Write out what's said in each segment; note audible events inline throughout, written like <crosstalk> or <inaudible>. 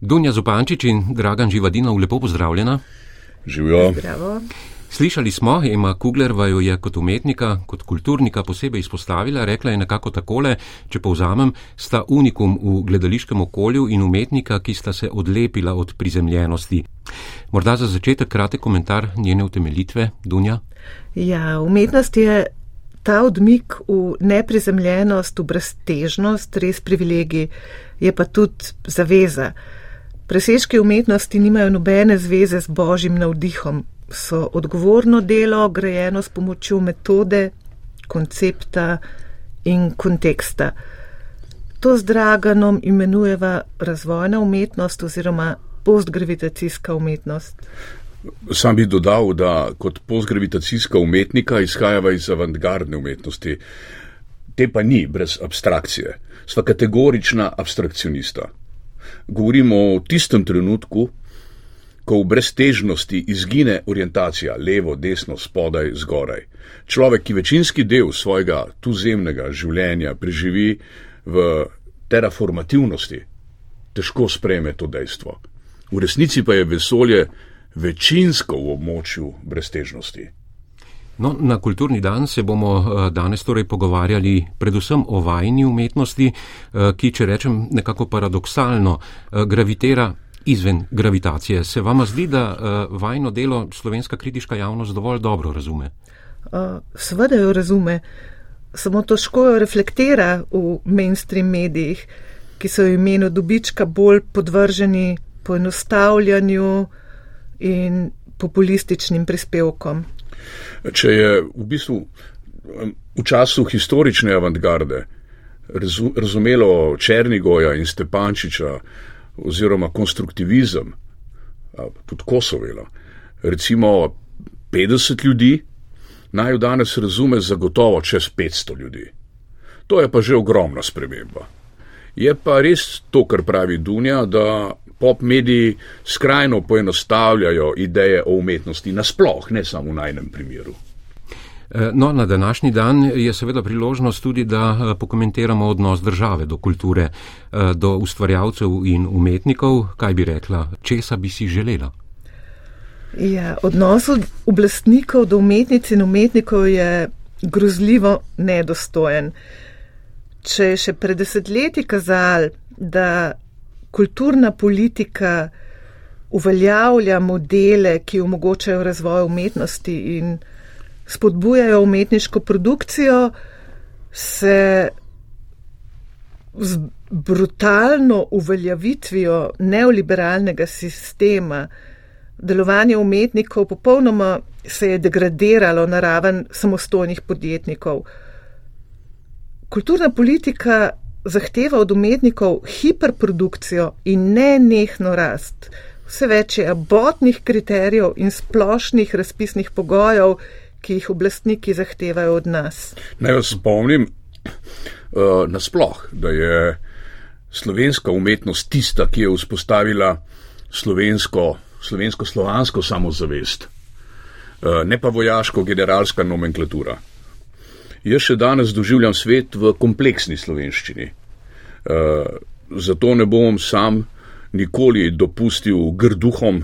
Dunja Zupančič in Dragan Živadinov, lepo pozdravljena. Živijo. Zdravo. Slišali smo, Ema Kugler vaju je kot umetnika, kot kulturnika posebej izpostavila, rekla je nekako takole, če povzamem, sta unikum v gledališkem okolju in umetnika, ki sta se odlepila od prizemljenosti. Morda za začetek kratek komentar njene utemeljitve, Dunja? Ja, umetnost je ta odmik v neprizemljenost, v breztežnost, res privilegij, je pa tudi zaveza. Presežki umetnosti nimajo nobene zveze z božjim navdihom, so odgovorno delo, grajeno s pomočjo metode, koncepta in konteksta. To z Draganom imenujeva razvojna umetnost oziroma postgravitacijska umetnost. Sam bi dodal, da kot postgravitacijska umetnika izhajava iz avantgardne umetnosti. Te pa ni brez abstrakcije. Sva kategorična abstrakcionista. Govorimo o tistem trenutku, ko v breztežnosti izgine orientacija levo, desno, spodaj, zgoraj. Človek, ki večinski del svojega tuzemnega življenja preživi v terraformativnosti, težko sprejme to dejstvo. V resnici pa je vesolje večinsko v območju breztežnosti. No, na kulturni dan se bomo eh, danes torej pogovarjali predvsem o vajni umetnosti, eh, ki, če rečem nekako paradoksalno, eh, gravitira izven gravitacije. Se vama zdi, da vajno delo slovenska kritiška javnost dovolj dobro razume? Sveda jo razume, samo težko jo reflektira v mainstream medijih, ki so v imenu dobička bolj podvrženi poenostavljanju in populističnim prispevkom. Če je v bistvu v času historične avantgarde razumelo Černigoja in Stepančiča oziroma konstruktivizem, tudi Kosovela, recimo 50 ljudi, naj jo danes razume zagotovo čez 500 ljudi. To je pa že ogromna sprememba. Je pa res to, kar pravi Dunja, da pop mediji skrajno poenostavljajo ideje o umetnosti nasploh, ne samo v najnem primeru. Eh, no, na današnji dan je seveda priložnost tudi, da eh, pokomentiramo odnos države do kulture, eh, do ustvarjalcev in umetnikov. Kaj bi rekla, česa bi si želela? Ja, odnos oblastnikov do umetnic in umetnikov je grozljivo nedostojen. Če je še pred desetletji kazal, da kulturna politika uveljavlja modele, ki omogočajo razvoj umetnosti in spodbujajo umetniško produkcijo, se z brutalno uveljavitvijo neoliberalnega sistema delovanje umetnikov popolnoma se je degradiralo na raven samostojnih podjetnikov. Kulturna politika zahteva od umetnikov hiperprodukcijo in ne nehno rast. Vse več je abotnih kriterijev in splošnih razpisnih pogojev, ki jih oblastniki zahtevajo od nas. Naj vas spomnim uh, nasploh, da je slovenska umetnost tista, ki je vzpostavila slovensko, slovensko-slovansko samozavest, uh, ne pa vojaško-generalska nomenklatura. Jaz še danes doživljam svet v kompleksni slovenščini. Uh, zato ne bom sam nikoli dopustil grduhom,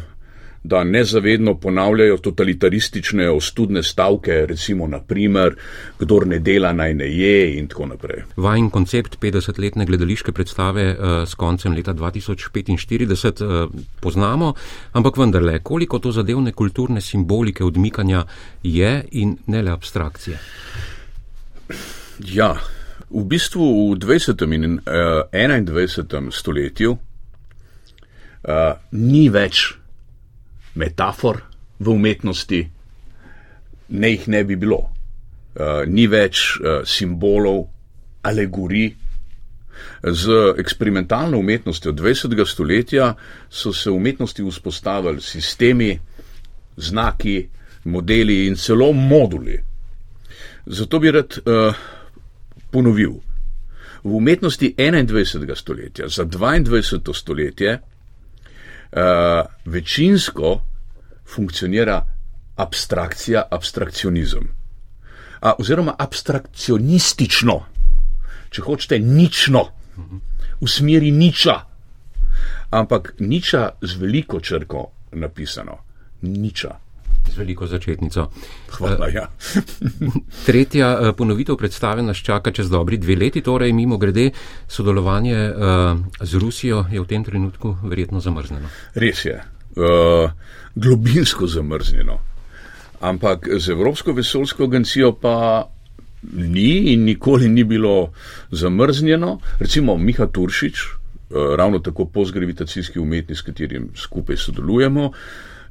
da nezavedno ponavljajo totalitaristične ostudne stavke, recimo naprimer, kdor ne dela naj ne je in tako naprej. Vajen koncept 50-letne gledališke predstave uh, s koncem leta 2045 uh, poznamo, ampak vendarle, koliko to zadevne kulturne simbolike odmikanja je in ne le abstrakcije? Ja, v bistvu v 20. in uh, eh, 21. stoletju uh, ni več metafor v umetnosti, ne jih ne bi bilo. Uh, ni več uh, simbolov, alegorij. Z eksperimentalno umetnostjo 20. stoletja so se v umetnosti vzpostavili sistemi, znaki, modeli in celo moduli. Zato bi rad uh, ponovil. V umetnosti 21. stoletja, za 22. stoletje, uh, večinsko funkcionira abstrakcija, abstrakcionizem. A, oziroma abstrakcionistično, če hočete, nično, v smeri niča. ampak niča z veliko črko napisano. Niča. Z veliko začetnico. Hvala, ja. <laughs> Tretja eh, ponovitev predstave nas čaka čez dobri dve leti, torej mimo grede sodelovanje uh, z Rusijo je v tem trenutku verjetno zamrznjeno. Res je, uh, globinsko zamrznjeno. Ampak z Evropsko vesoljsko agencijo pa ni in nikoli ni bilo zamrznjeno. Recimo Miha Turšič, ravno tako postgravitacijski umetnik, s katerim skupaj sodelujemo,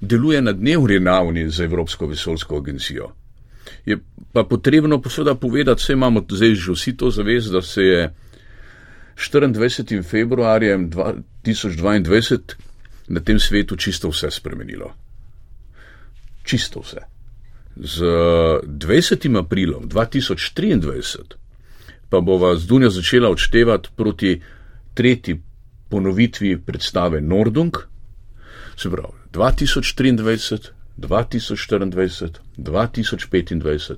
deluje na dnevni ravni z Evropsko vesoljsko agencijo. Je pa potrebno posebej povedati, vse imamo zdaj že vsi to zavez, da se je 24. februarjem 2022 na tem svetu čisto vse spremenilo. Čisto vse. Z 20. aprilom 2023 pa bova z Dunja začela odštevati proti tretji ponovitvi predstave Nordung, se pravi 2023, 2024, 2025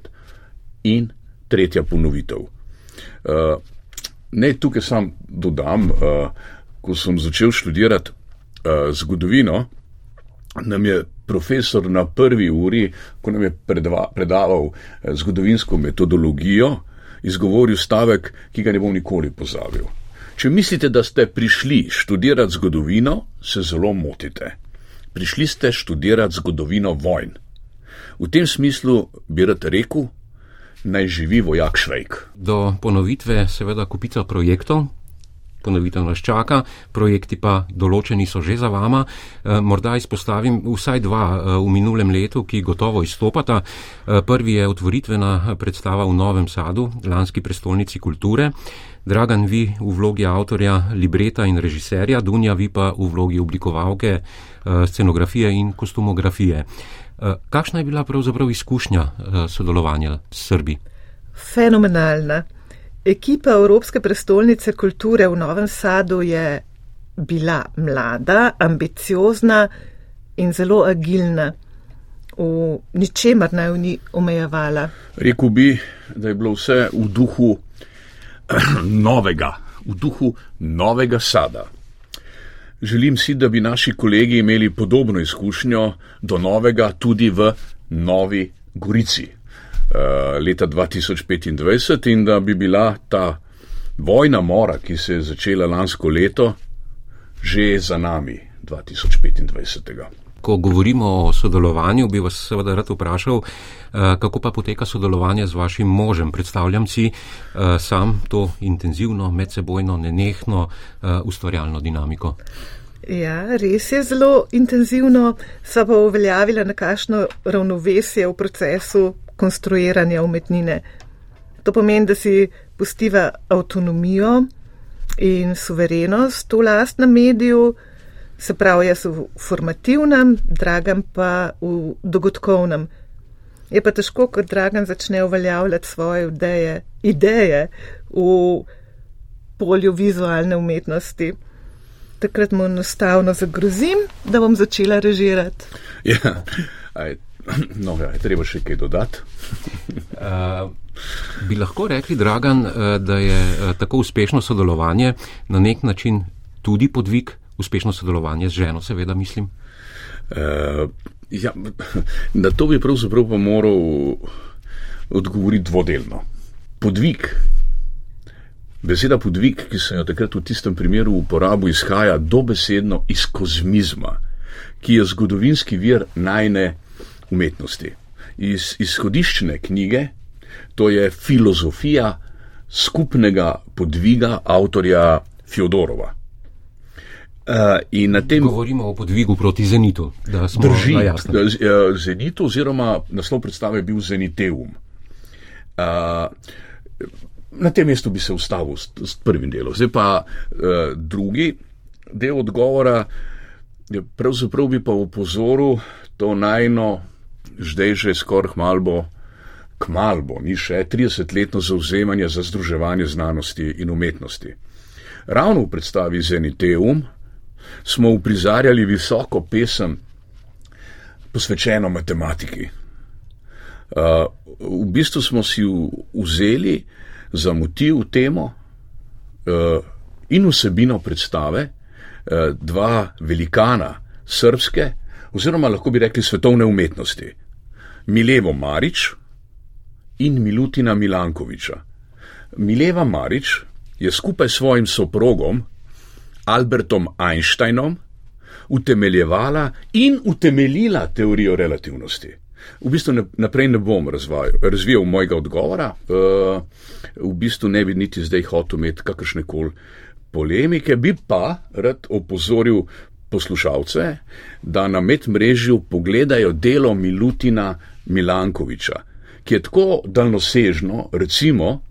in tretja ponovitev. Uh, ne, tukaj sam dodam, uh, ko sem začel študirati uh, zgodovino, nam je profesor na prvi uri, ko nam je predva, predaval zgodovinsko metodologijo, izgovoril stavek, ki ga ne bom nikoli pozabil. Če mislite, da ste prišli študirati zgodovino, se zelo motite prišli ste študirati zgodovino vojn. V tem smislu bi rad rekel, naj živi vojak Švejk. Do ponovitve seveda kupica projektov. Ponovitev nas čaka, projekti pa določeni so že za vama. E, morda izpostavim vsaj dva e, v minulem letu, ki gotovo izstopata. E, prvi je otvoritvena predstava v Novem Sadu, lanski prestolnici kulture. Dragan, vi v vlogi avtorja, libreta in režiserja, Dunja, vi pa v vlogi oblikovalke Eh, scenografije in kostumografije. Eh, kakšna je bila pravzaprav izkušnja eh, sodelovanja s Srbi? Fenomenalna. Ekipa Evropske prestolnice kulture v Novem Sadu je bila mlada, ambiciozna in zelo agilna. V ničemer naj v ni omejevala. Rekl bi, da je bilo vse v duhu <clears throat> novega, v duhu novega sada. Želim si, da bi naši kolegi imeli podobno izkušnjo do novega tudi v Novi Gorici leta 2025 in da bi bila ta vojna mora, ki se je začela lansko leto, že za nami 2025. Ko govorimo o sodelovanju, bi vas seveda rad vprašal, eh, kako pa poteka sodelovanje z vašim možem. Predstavljam si eh, sam to intenzivno, medsebojno, nenehno, ustvarjalno dinamiko. Ja, res je zelo intenzivno, sva pa uveljavila nekakšno ravnovesje v procesu konstruiranja umetnine. To pomeni, da si pustiva avtonomijo in suverenost v lastnem mediju, se pravi, jaz v formativnem, dragam pa v dogodkovnem. Je pa težko, ko dragan začne uveljavljati svoje ideje, ideje v polju vizualne umetnosti takrat mu enostavno zagrozim, da bom začela režirati. Ja, aj, <clears throat> no, ja, je treba še kaj dodati. uh, <laughs> bi lahko rekli, Dragan, uh, da je uh, tako uspešno sodelovanje na nek način tudi podvig, uspešno sodelovanje z ženo, seveda mislim. Uh, ja, <laughs> na to bi pravzaprav pa moral odgovoriti dvodelno. Podvig Beseda podvig, ki sem jo takrat v tistem primeru uporabil, izhaja dobesedno iz kozmizma, ki je zgodovinski vir najne umetnosti. Iz izhodiščne knjige, to je filozofija skupnega podviga avtorja Fjodorova. Uh, tem, Govorimo o podvigu proti Zenitu. Drži, Zenitu oziroma naslov predstave je bil Zeniteum. Uh, Na tem mestu bi se ustavil s, s prvim delom. Zdaj pa uh, drugi del odgovora, je pravzaprav bi pa upozoril to najno, zdaj že skoraj malbo, kmalbo, ni še 30-letno zauzemanje za združevanje znanosti in umetnosti. Ravno v predstavi Zeniteum smo uprizarjali visoko pesem posvečeno matematiki. Uh, v bistvu smo si vzeli, za motiv temo uh, in vsebino predstave, eh, dva velikana srpske, oziroma lahko bi rekli svetovne umetnosti. Milevo Marič in Milutina Milankoviča. Mileva Marič je skupaj s svojim soprogom Albertom Einsteinom utemeljevala in utemeljila teorijo relativnosti. V bistvu naprej ne bom razvajal, razvijal mojega odgovora, uh, v bistvu ne bi niti zdaj hotel imeti kakršne koli polemike, bi pa rad opozoril poslušalce, da na medmrežju pogledajo delo Milutina Milankoviča, ki je tako daljnosežno, recimo,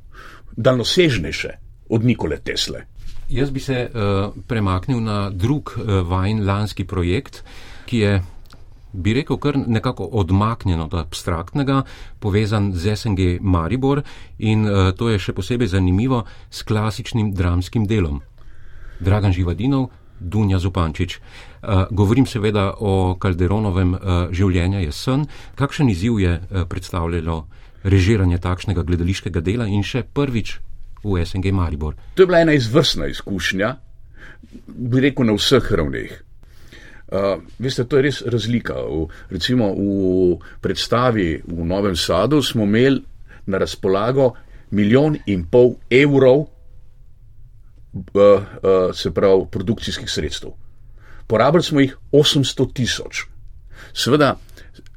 daljnosežnejše od Nikole Tesle. Jaz bi se uh, premaknil na drug uh, vajen lanski projekt, ki je, bi rekel, kar nekako odmaknjen od abstraktnega, povezan z SNG Maribor in uh, to je še posebej zanimivo s klasičnim dramskim delom. Dragan Živadinov, Dunja Zupančič. Uh, govorim seveda o Kalderonovem uh, življenju je sen. Kakšen izziv je uh, predstavljalo režiranje takšnega gledališkega dela in še prvič v SNG Maribor. To je bila ena izvrstna izkušnja, bi rekel, na vseh ravneh. Uh, veste, to je res razlika. V, recimo v predstavi v Novem Sadu smo imeli na razpolago milijon in pol evrov, se pravi, produkcijskih sredstev. Porabili smo jih 800 tisoč. Seveda,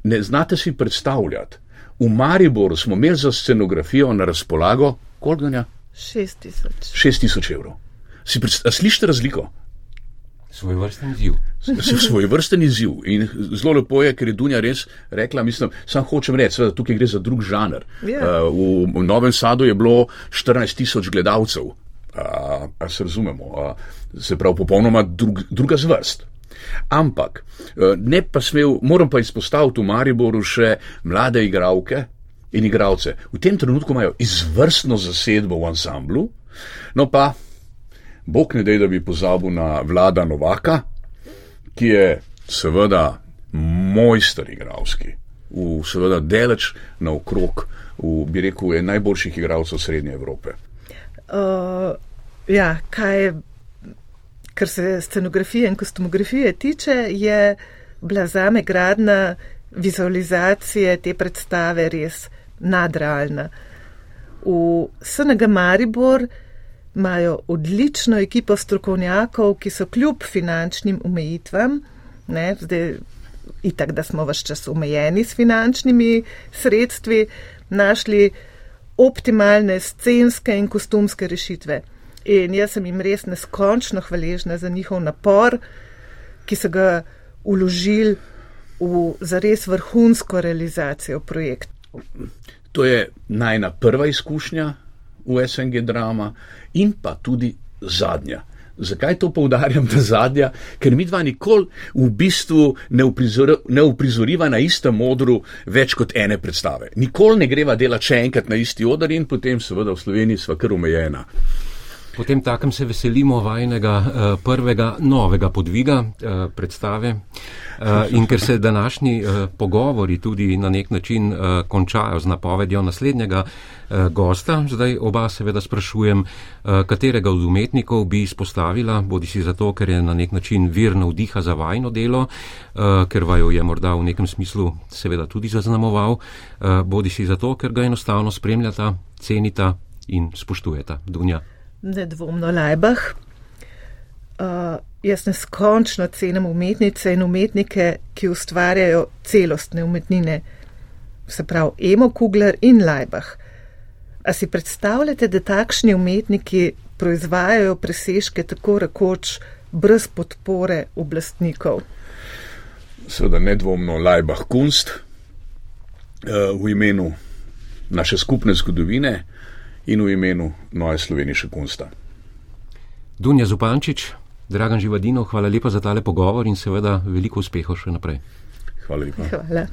ne znate si predstavljati, v Mariboru smo imeli za scenografijo na razpolago, koliko je? 6000. tisoč evrov. Si slišite razliko? Svoj vrsten izziv. Svoj vrsten izziv. In zelo lepo je, ker je Dunja res rekla, mislim, sam hočem reči, da tukaj gre za drug žanr. Yeah. Ja. Uh, v, v Novem Sadu je bilo 14 tisoč gledalcev, uh, a se razumemo, uh, se pravi popolnoma drug, druga zvrst. Ampak, uh, ne pa smel, moram pa izpostaviti v Mariboru še mlade igralke, in igralce. V tem trenutku imajo izvrstno zasedbo v ansamblu, no pa, bog ne dej, da bi pozabil na vlada Novaka, ki je seveda mojster igralski, v seveda deleč na okrog, v, bi rekel, najboljših igralcev Srednje Evrope. Uh, ja, kaj, kar se scenografije in kostumografije tiče, je bila zame gradna vizualizacije te predstave res nadrealna. V SNG Maribor imajo odlično ekipo strokovnjakov, ki so kljub finančnim omejitvam, ne, zdaj itak, da smo vse čas omejeni s finančnimi sredstvi, našli optimalne scenske in kostumske rešitve. In jaz sem jim res neskončno hvaležna za njihov napor, ki so ga uložili v zares vrhunsko realizacijo projekta. To je najna prva izkušnja v SNG drama in pa tudi zadnja. Zakaj to poudarjam, da zadnja? Ker mi dva nikoli v bistvu ne, uprizor, ne uprizoriva na istem modru več kot ene predstave. Nikoli ne greva dela še enkrat na isti odar in potem seveda v Sloveniji sva kar omejena. Potem takem se veselimo vajnega uh, prvega novega podviga uh, predstave. Uh, in ker se današnji uh, pogovori tudi na nek način uh, končajo z napovedjo naslednjega uh, gosta, zdaj oba seveda sprašujem, uh, katerega od umetnikov bi izpostavila, bodi si zato, ker je na nek način vir navdiha za vajno delo, uh, ker vaju je morda v nekem smislu seveda tudi zaznamoval, uh, bodi si zato, ker ga enostavno spremljata, cenita in spoštujeta. Dunja nedvomno Lajbah. Uh, jaz neskončno cenim umetnice in umetnike, ki ustvarjajo celostne umetnine, se pravi Emo Kugler in Lajbah. A si predstavljate, da takšni umetniki proizvajajo presežke tako rekoč brez podpore oblastnikov? Seveda nedvomno Lajbah Kunst uh, v imenu naše skupne zgodovine in v imenu Noje Sloveniše Kunsta. Dunja Zupančič, Dragan Živadino, hvala lepa za tale pogovor in seveda veliko uspehov še naprej. Hvala lepa. Hvala.